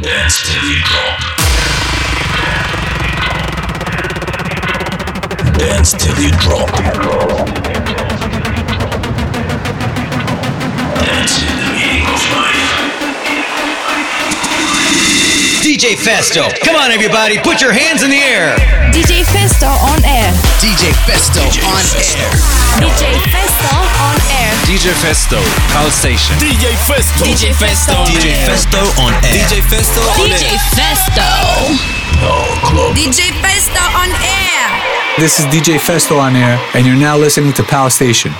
Dance Heavy Drop. Dance till you drop. Dance. DJ Festo. Come on, everybody, put your hands in the air. DJ Festo on air. DJ Festo DJ on Festo. air. DJ Festo on air. DJ Festo, Call Station. DJ Festo. DJ Festo. DJ Festo on air. DJ Festo on air. DJ Festo. DJ Festo on air. This is DJ Festo on air, and you're now listening to Pal Station.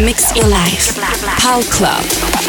Mix your life. Pal Club.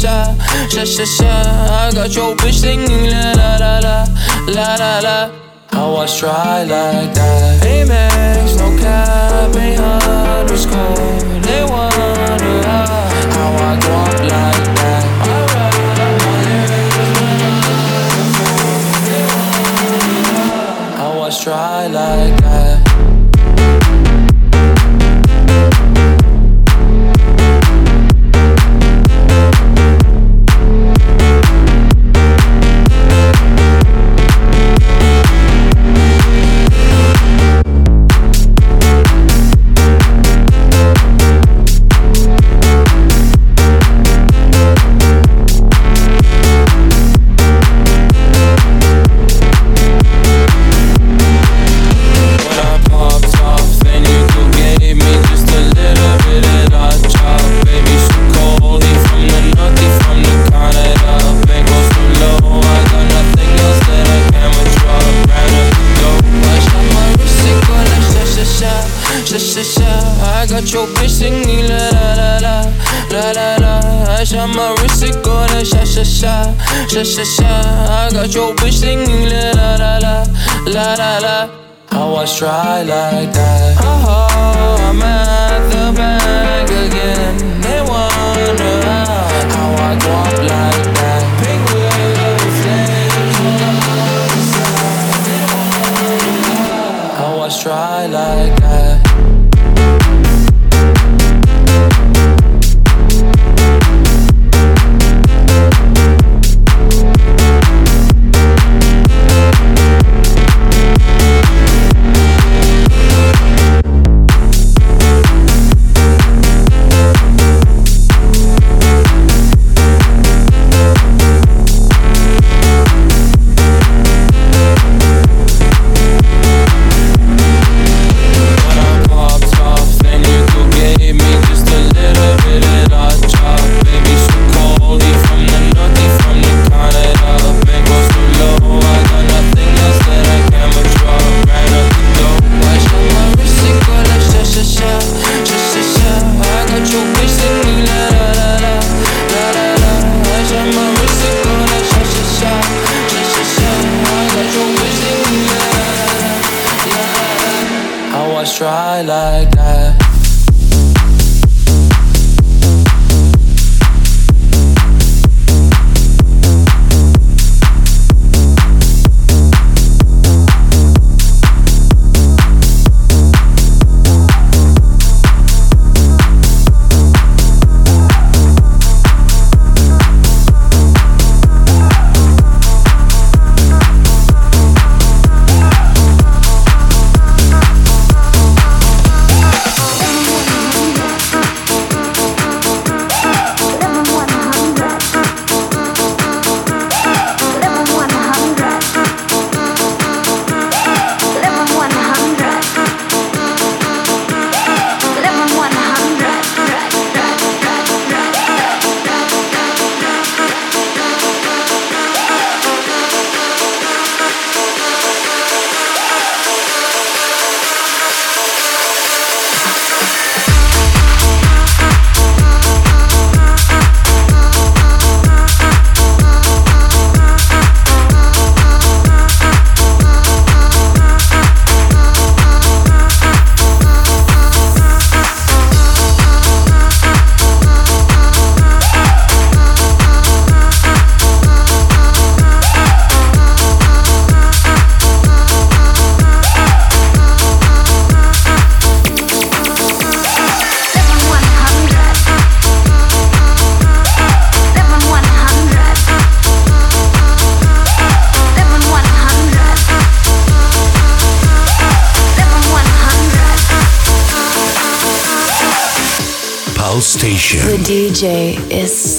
sha sha sha sha. I got your bitch singing la la la la la la la. How I try like that. Amex, no cap, ain't underscore. They wonder how, how I walk like that. Alright, how I try like. much try like that. Oh, man.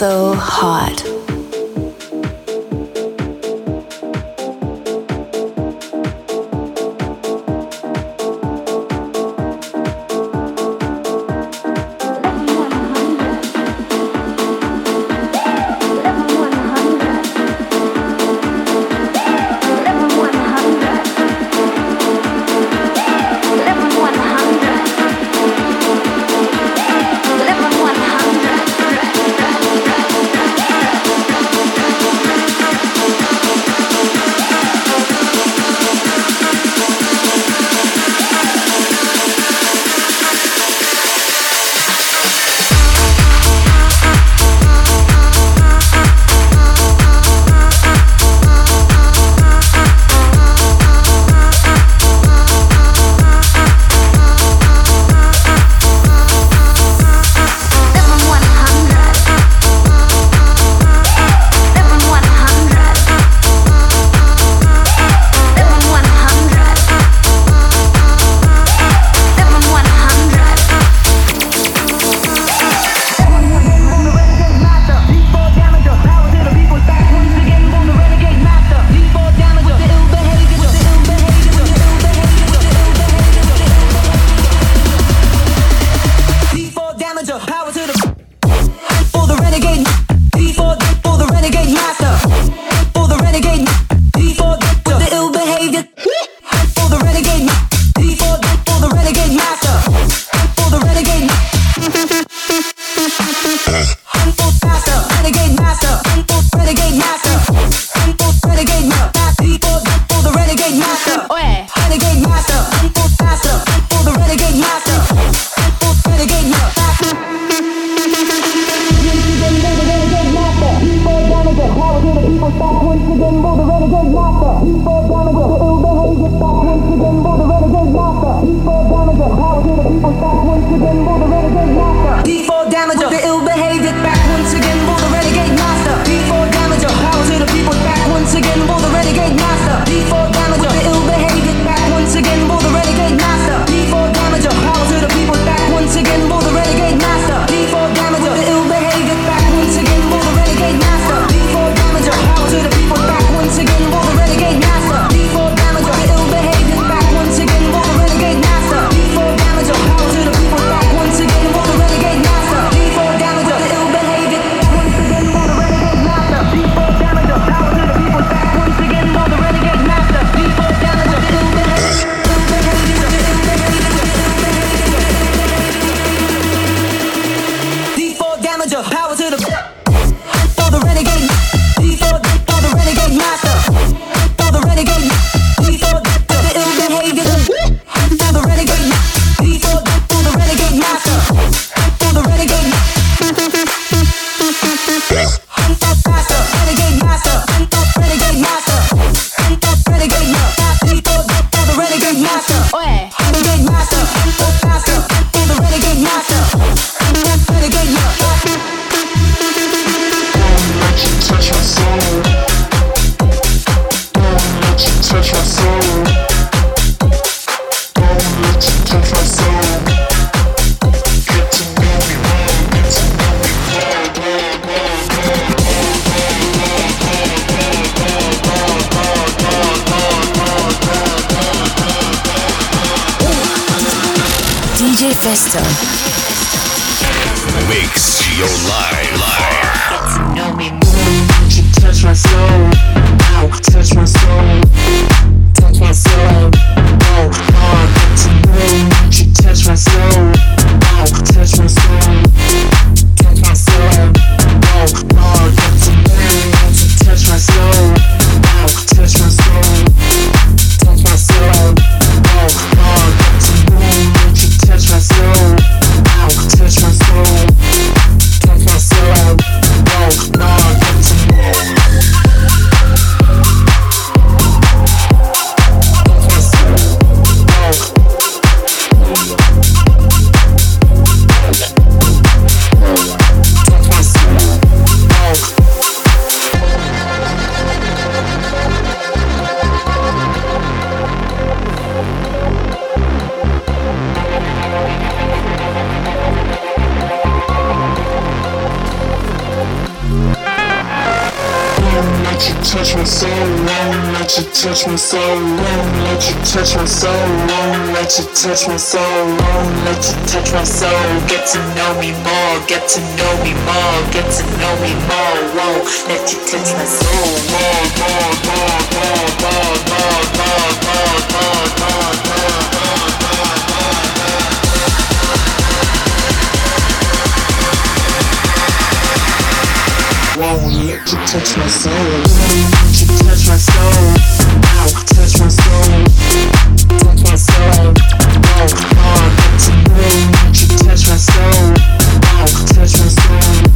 so hot. Touch my soul, let you touch my soul. Get to know me more, get to know me more, get to know me more. Won't let you touch my soul, more, more, more, more, more, more, more, more, more, more, more. Won't let you touch my soul, won't let you touch my soul, ow, touch my soul, touch my soul. Soul, touch my soul,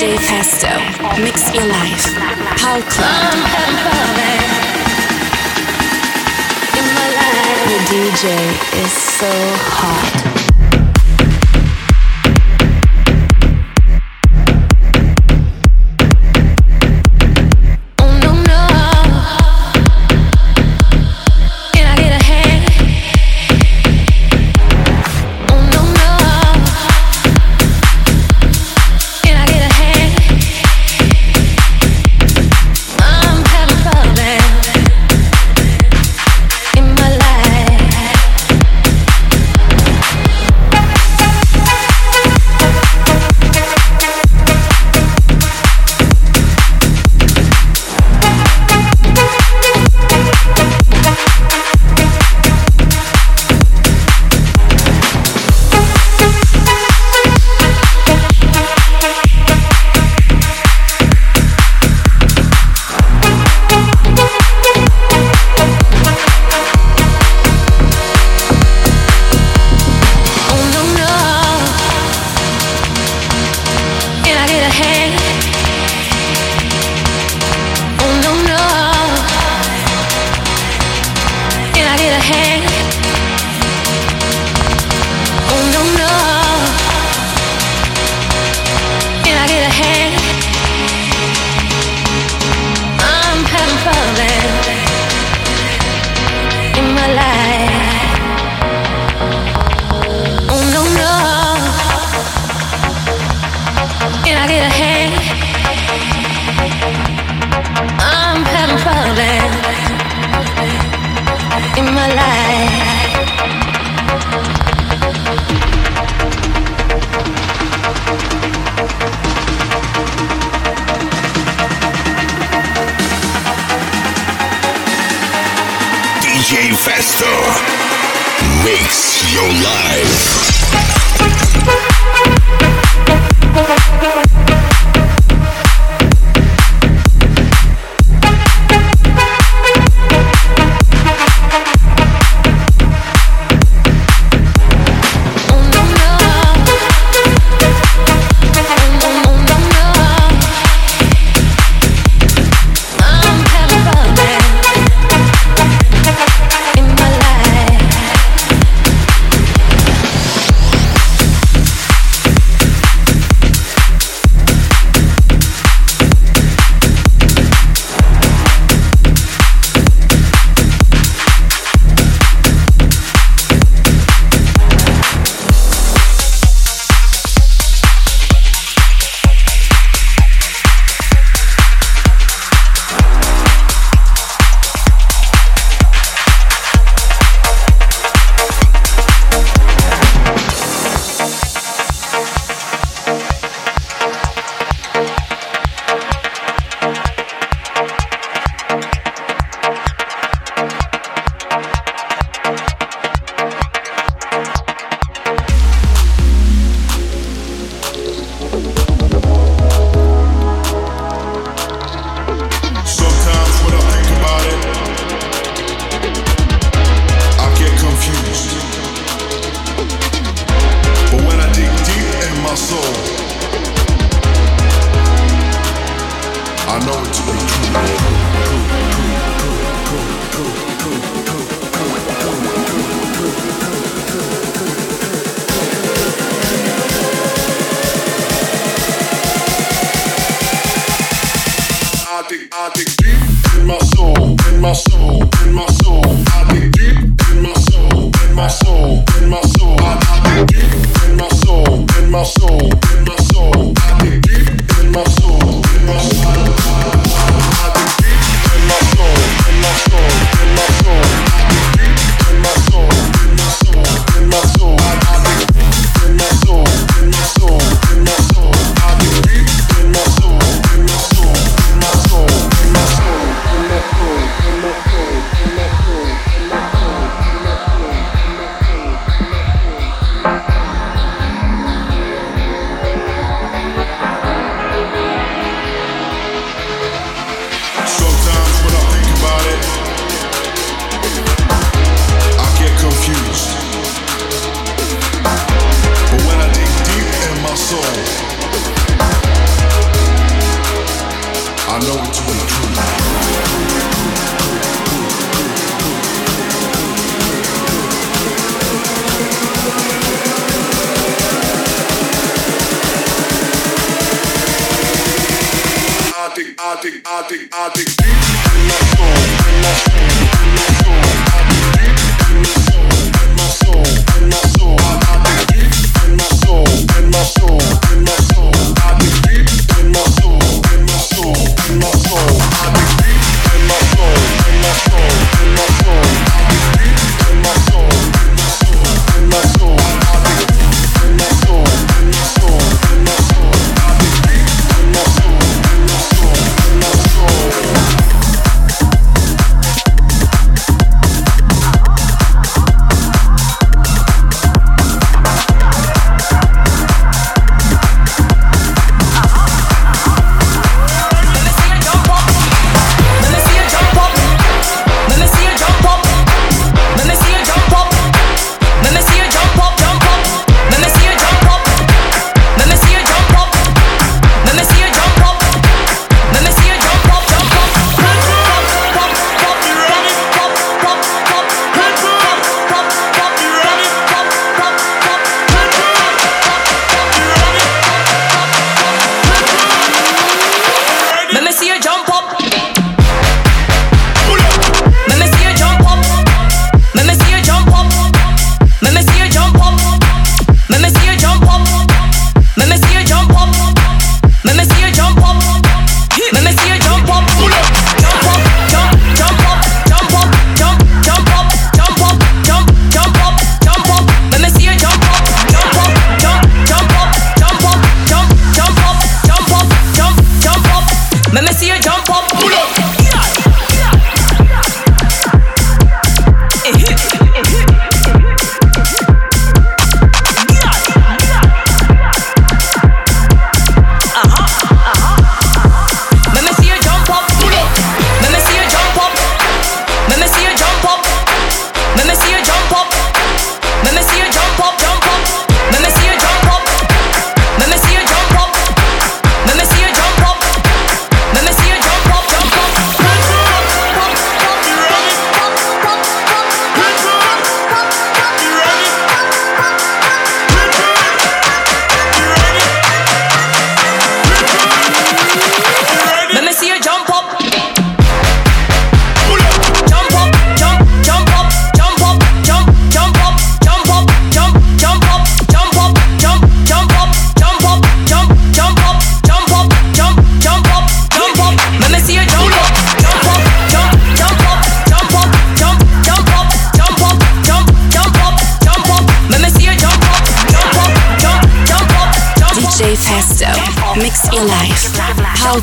DJ Festo. Mix Your Life. Paul Club. In my life, the DJ is so hot.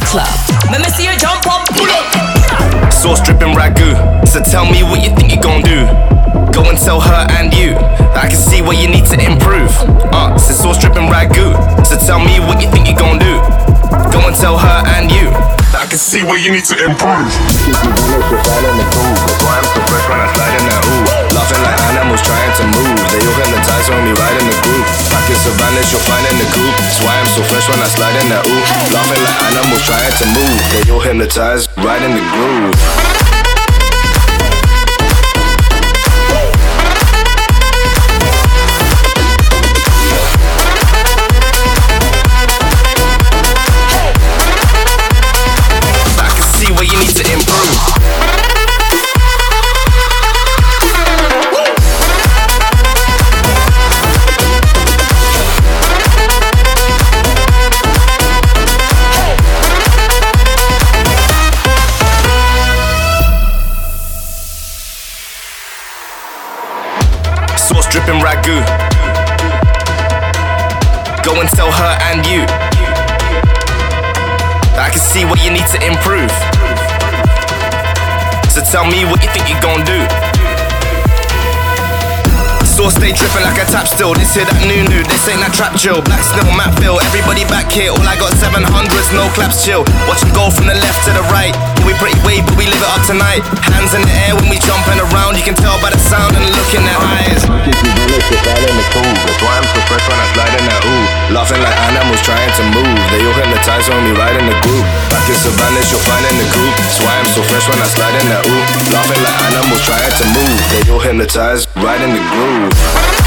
club. Let me see you jump up, pull up. Sauce dripping ragu. So tell me what you think see where you need to improve. Laughing like animals trying to move. They when we ride in the of you're finding the group. That's why I'm so fresh when I slide in that ooh. Laughing like animals trying to move. They all hypnotized right in the groove. Me Like a tap still. This here that new new. This ain't that trap chill. Black snow, map fill. Everybody back here. All I got 700s, no claps chill. Watch them go from the left to the right. Yeah, we pretty wave, but we live it up tonight. Hands in the air when we jumping around. You can tell by the sound and the look in their eyes. That's why I'm so fresh when I slide in that ooh. Laughing like animals trying to move. They all hypnotize when we ride in the group. Back in Savannah, you'll find in the group. That's why I'm so fresh when I slide in that ooh. Laughing like animals trying to move. They all hypnotize, right in the groove.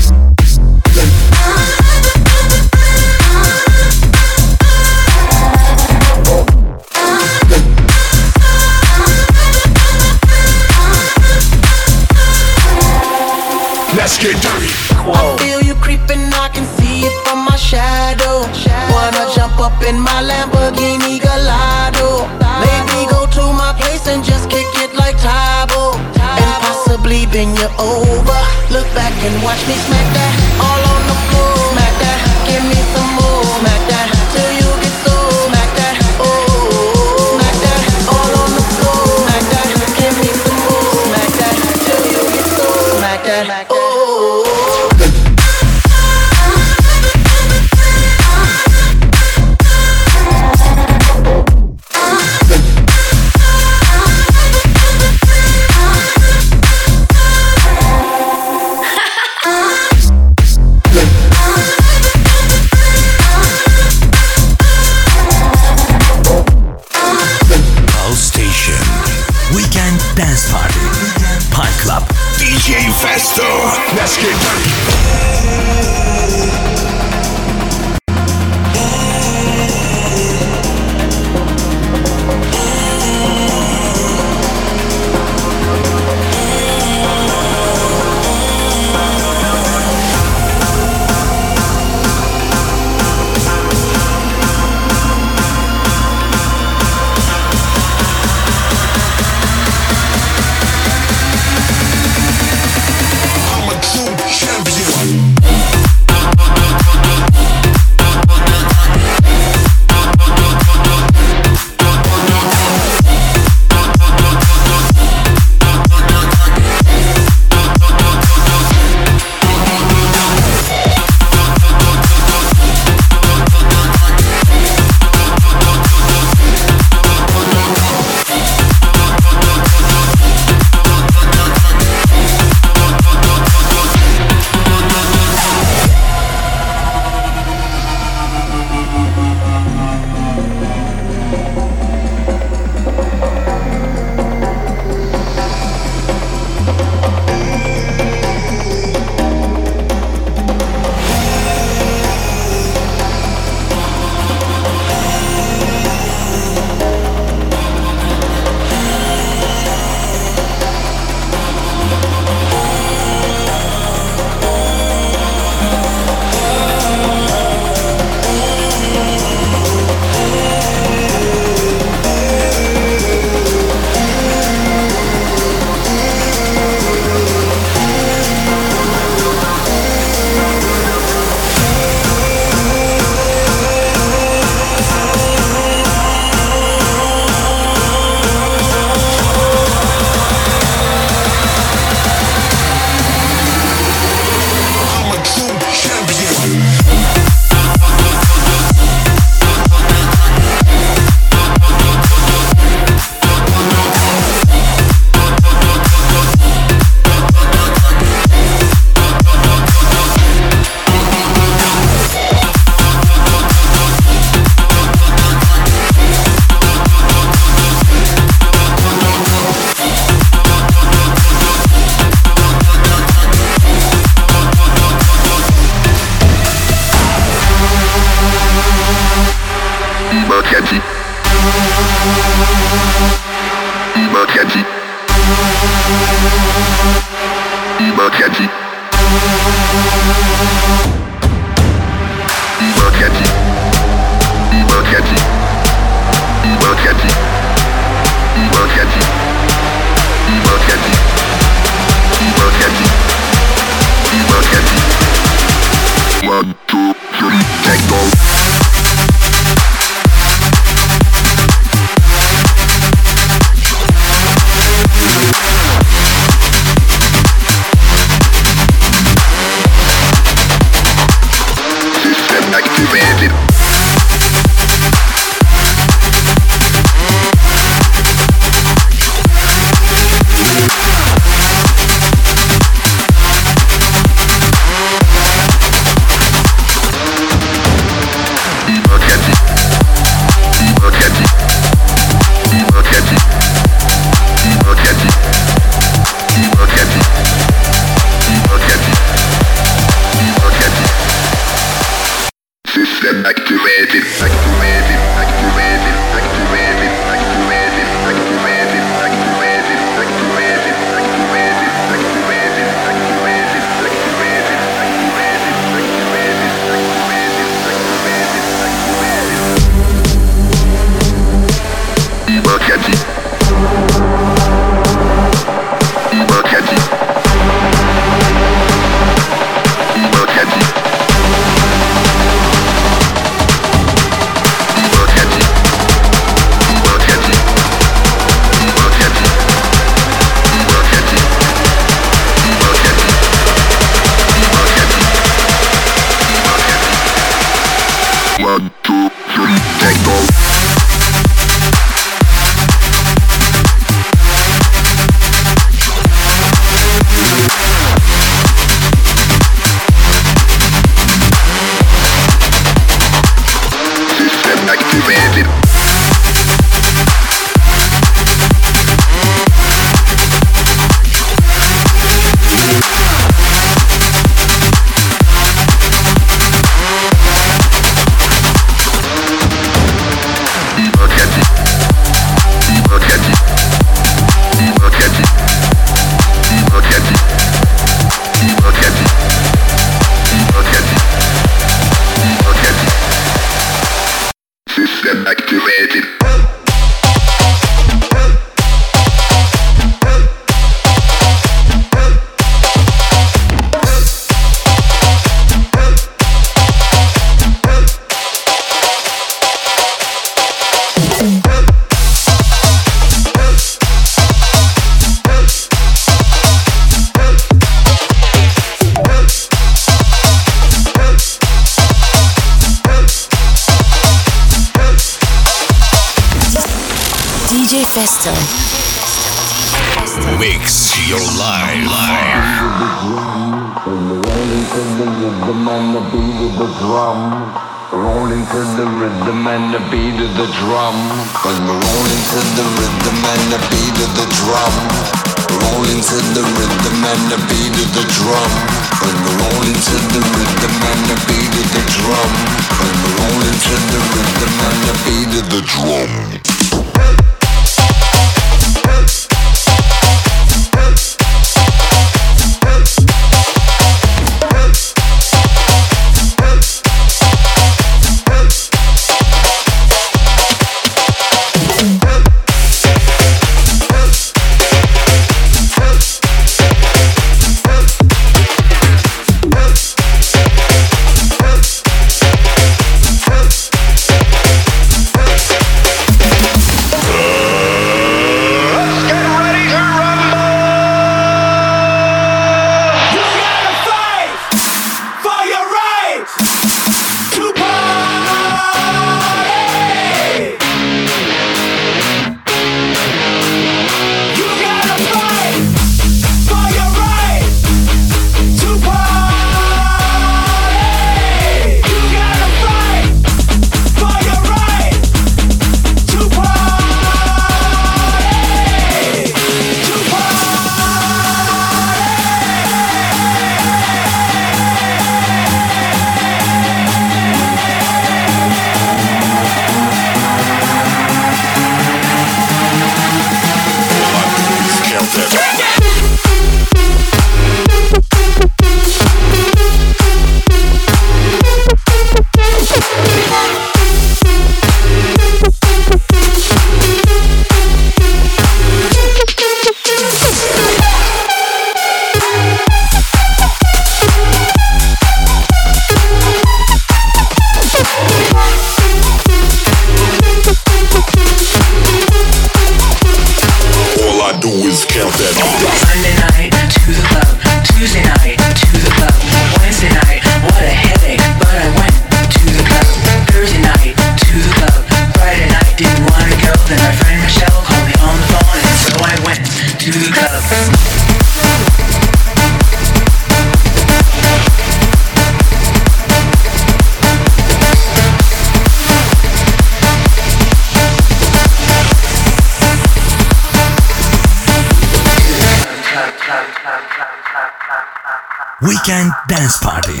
Weekend Dance Party.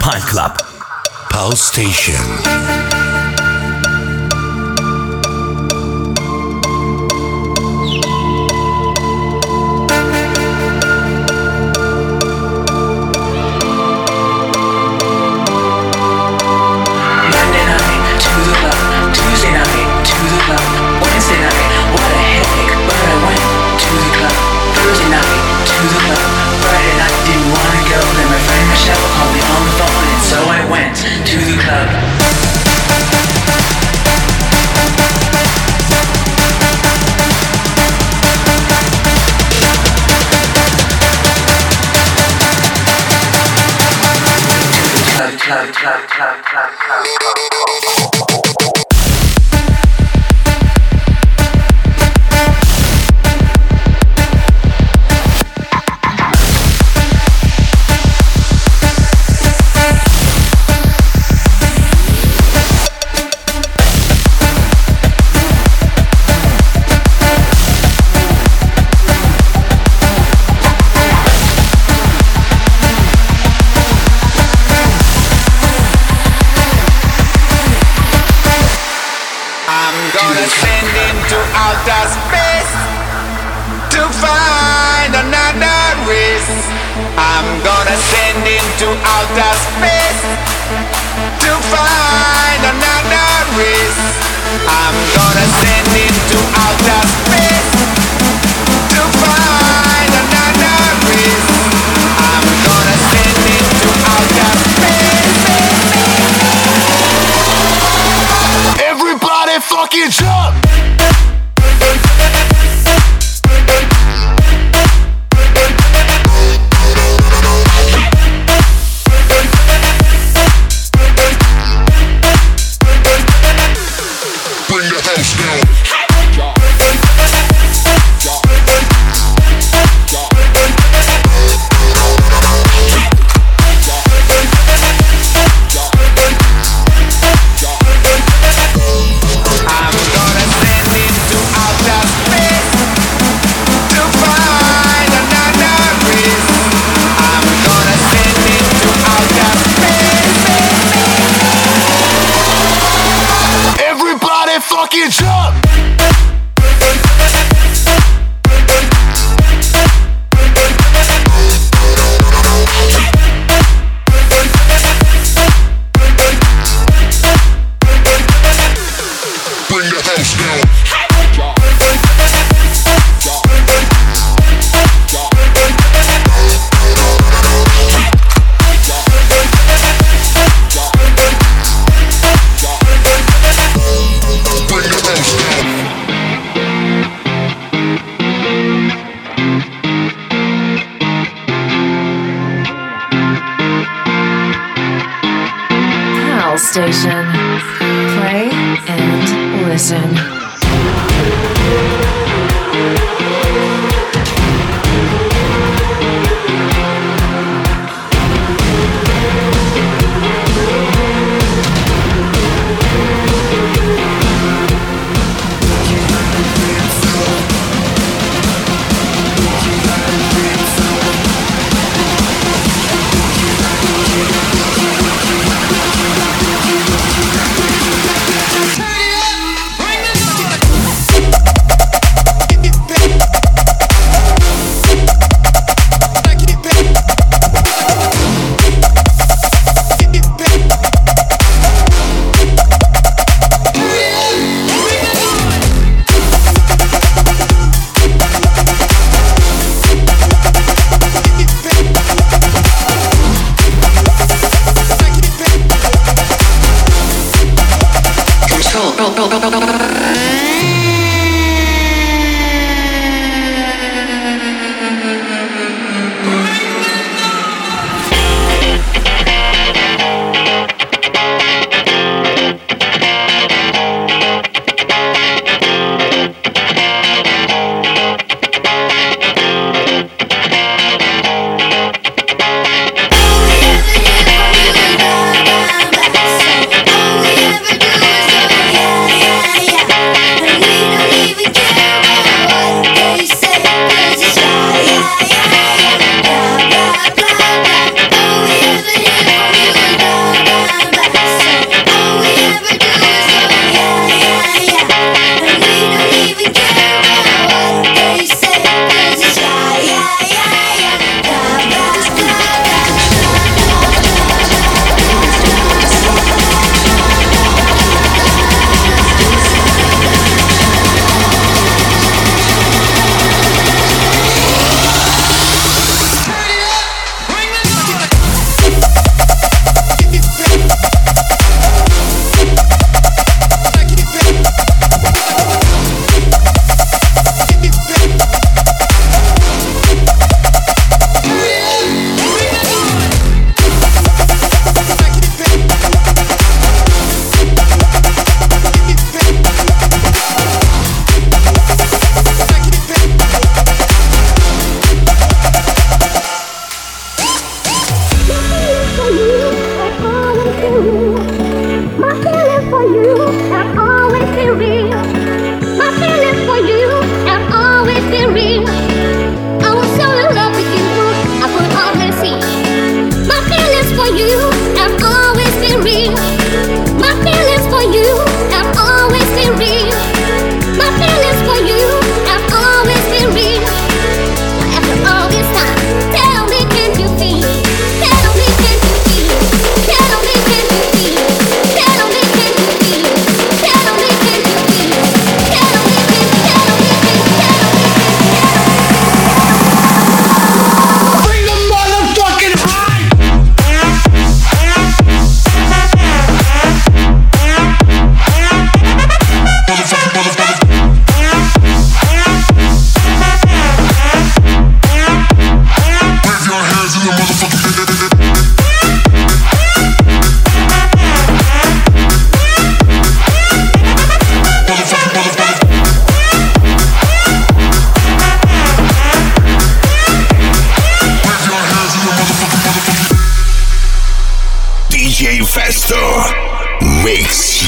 Pine Club. Pulse Station. went to the club. club, club, club, club, club, club, club.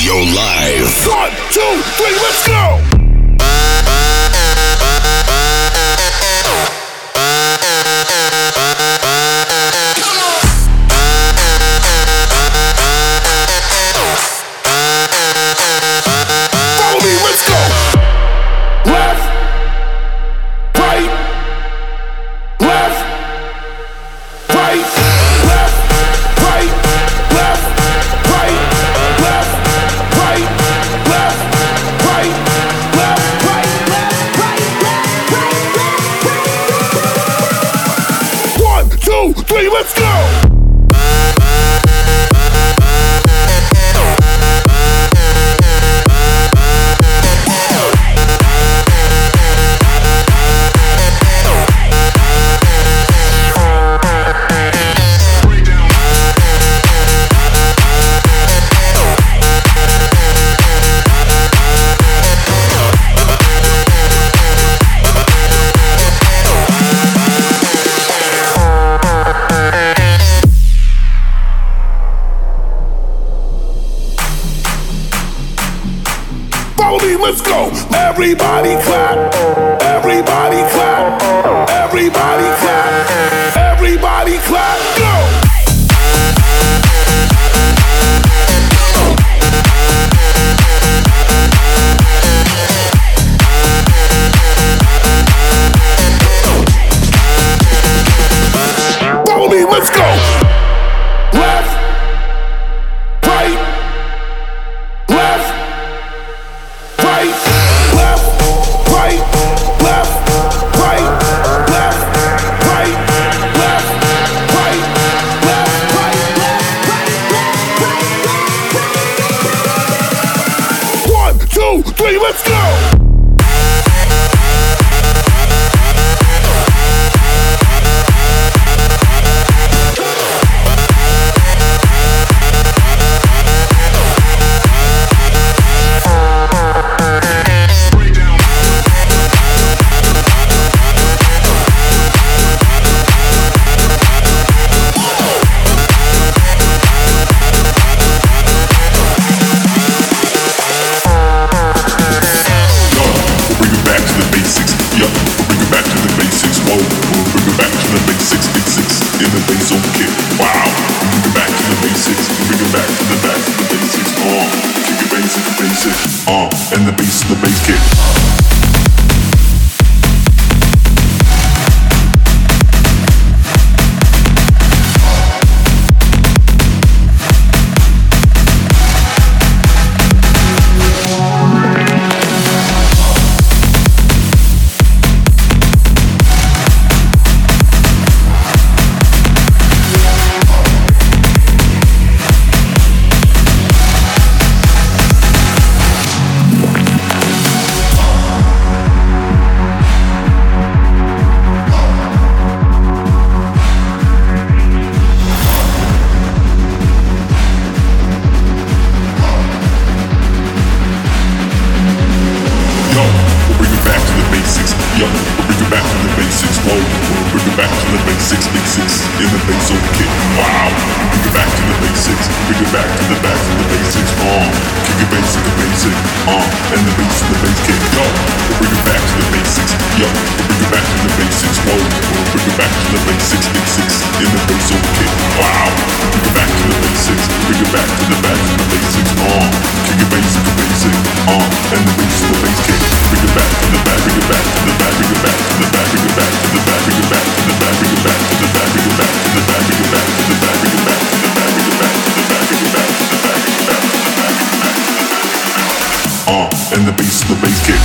Radio Live. One, two, three, let's go! To the to basics. Uh, kick it basic, the basic. Uh, and the bass, the bass kick. Yo, we'll bring it back to the basics. Yo, we'll bring it back to the basics. Whoa, we'll bring it back to the basics. Basics in the bass on kick. Wow, bring it back to the basics. Bring it back to the back to the basics. Uh, kick it basic, the basic. Uh, and the bass, the bass kick. Bring it back to the back, bring it back to the back, bring it back to the back, bring it back to the back, bring it back to the back, bring it back to the back, bring it back to the back, bring it back and the bass, the bass kick.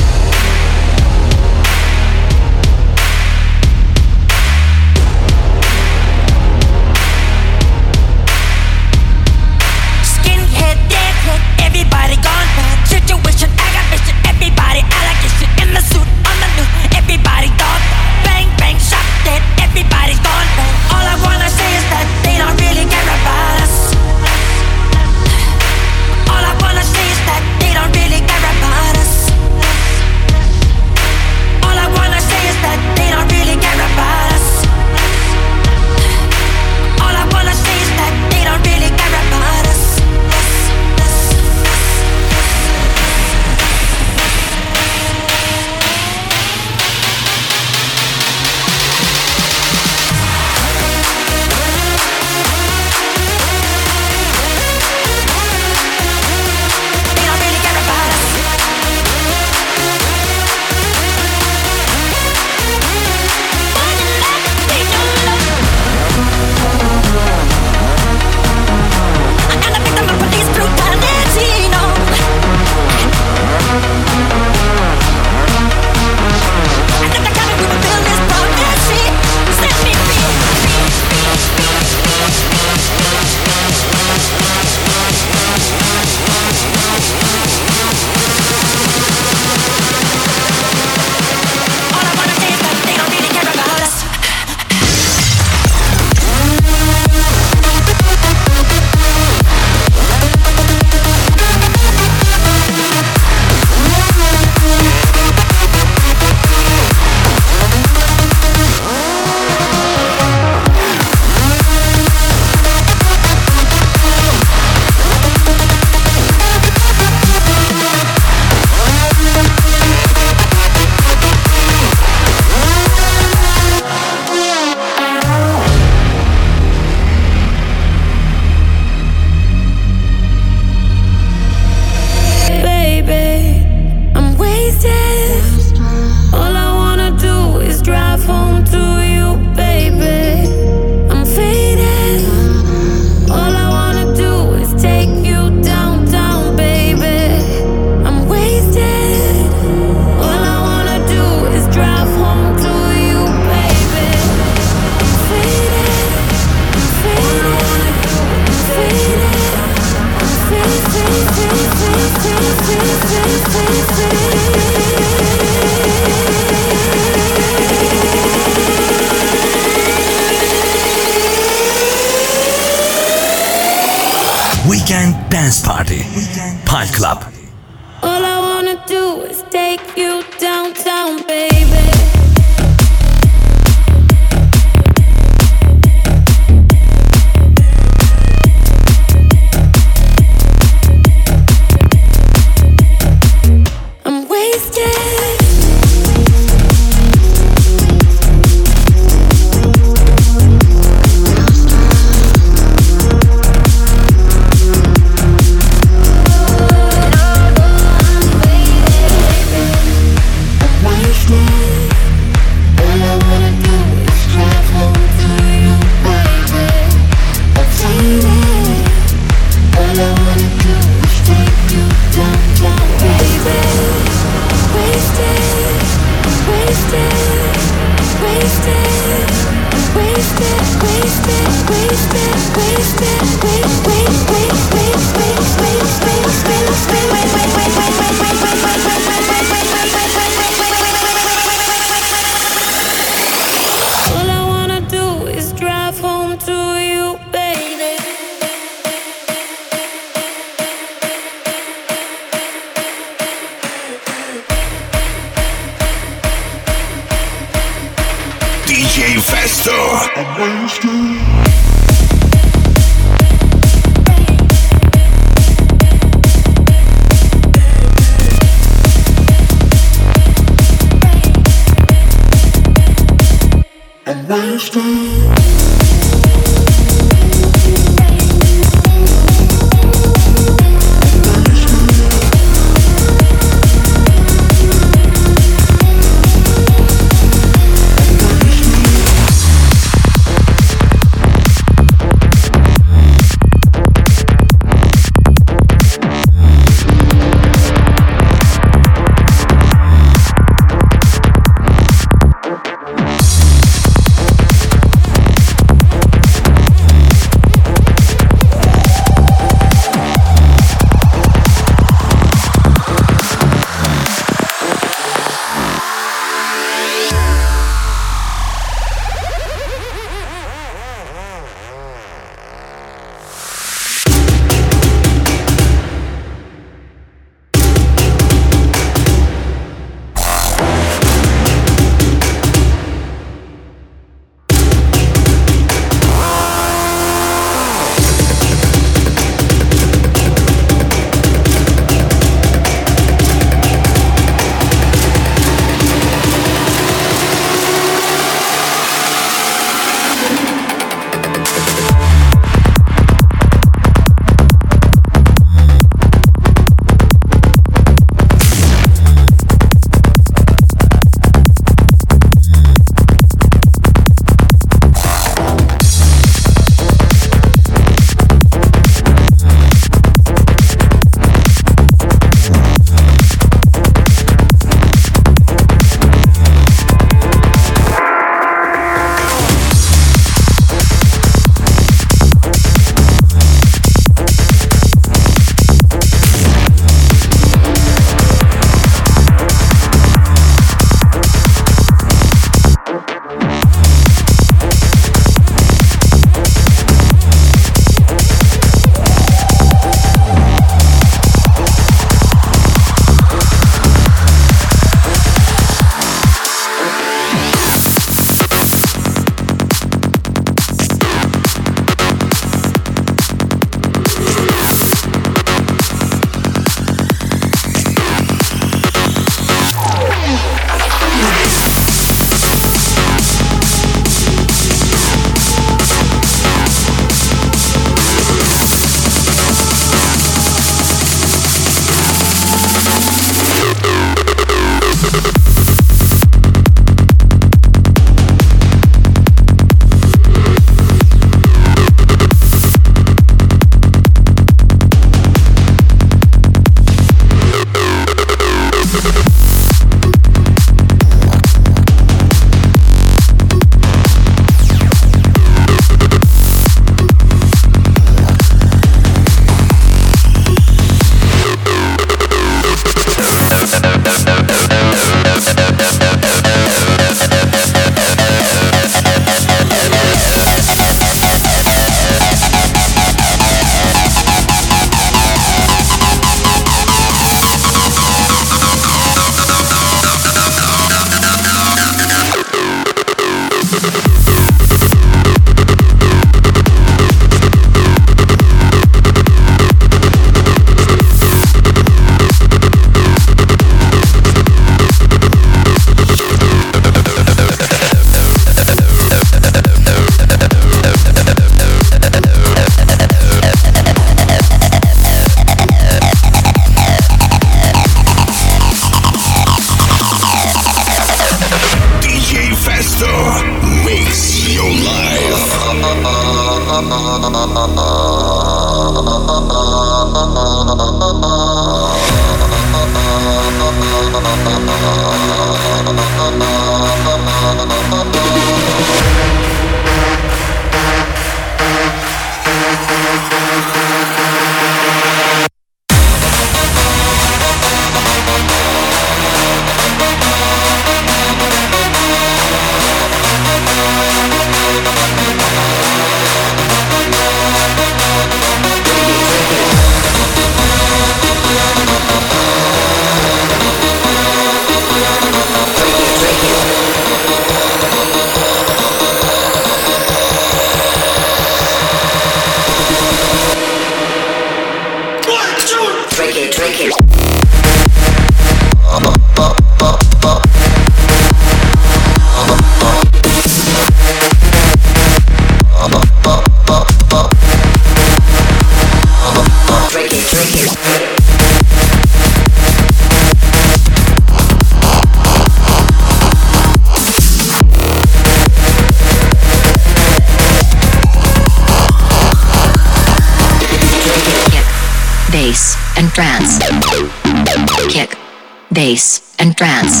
Trance.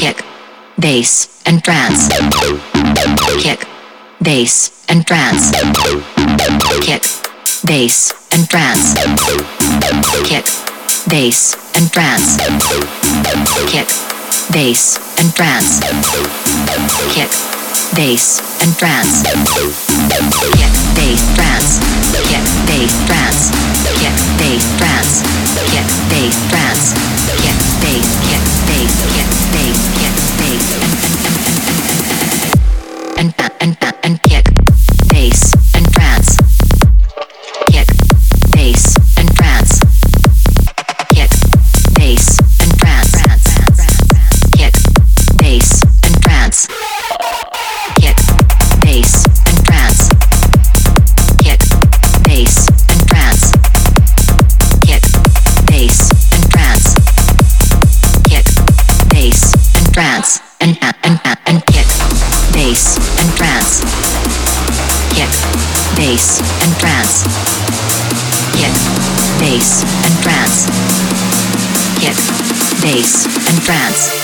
Kick, bass, and trance. Kick, bass, and trance. Kick, bass, and trance. Kick, bass, and trance. Kick, bass, and trance. Kick, bass, and trance. Kick, bass, trance. Kick, bass, trance. Kick, bass, trance. Kick, bass, trance. Kick, bass, kick, bass, kick, trance. And and and and kick, bass, and trance. Kick, bass, and trance. Kick, bass, and trance. Kick, bass, and trance.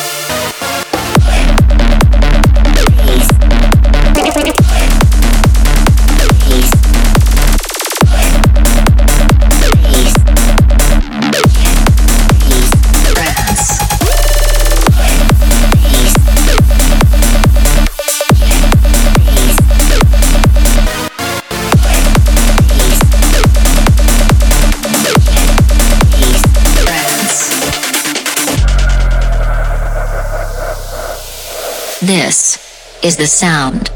This is the sound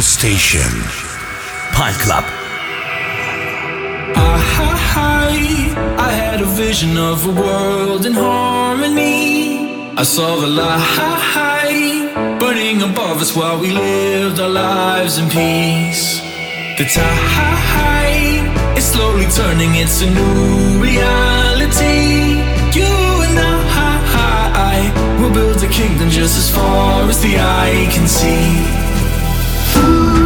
Station. Pine Club. Ah, I had a vision of a world in harmony. I saw the light burning above us while we lived our lives in peace. The tide is slowly turning, it's a new reality. You and I will build a kingdom just as far as the eye can see you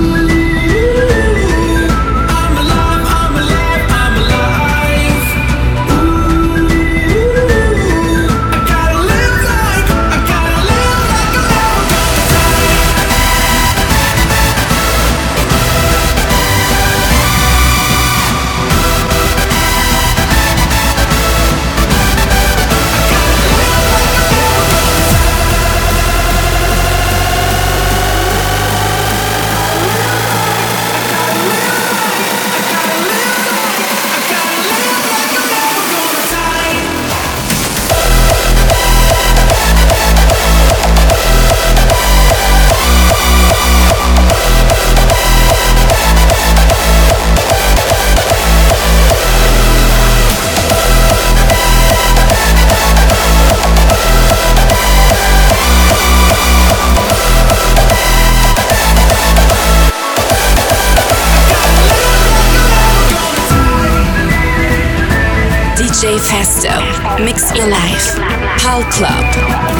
Mix your life. Pal Club.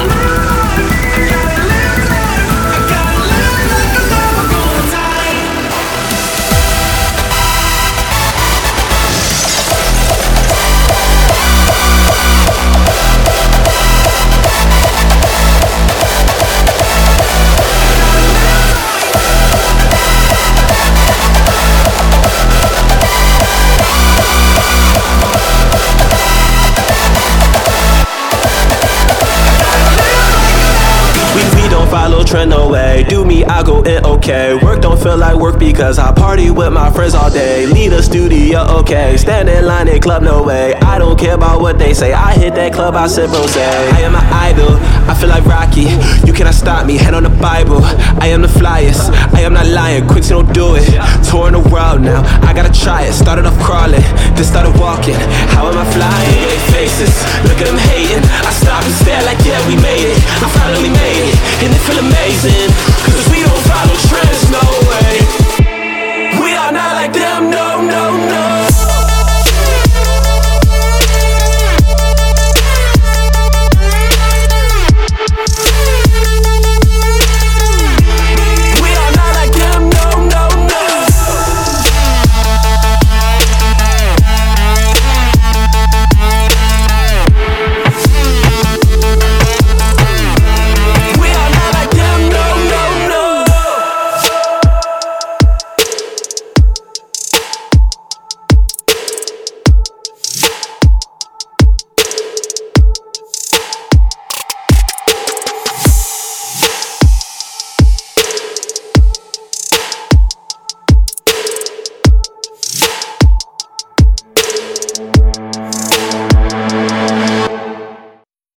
Trend, no way. Me, I go in, okay. Work don't feel like work because I party with my friends all day. Leave the studio, okay. Stand in line in club, no way. I don't care about what they say. I hit that club, I sip rose. I am an idol, I feel like Rocky. You cannot stop me, hand on the Bible. I am the flyest, I am not lying. Quincy don't do it. Touring the world now, I gotta try it. Started off crawling, then started walking. How am I flying? They faces, look at them hating. I stop and stare like, yeah, we made it. I finally made it, and it feel amazing. Follow trends, no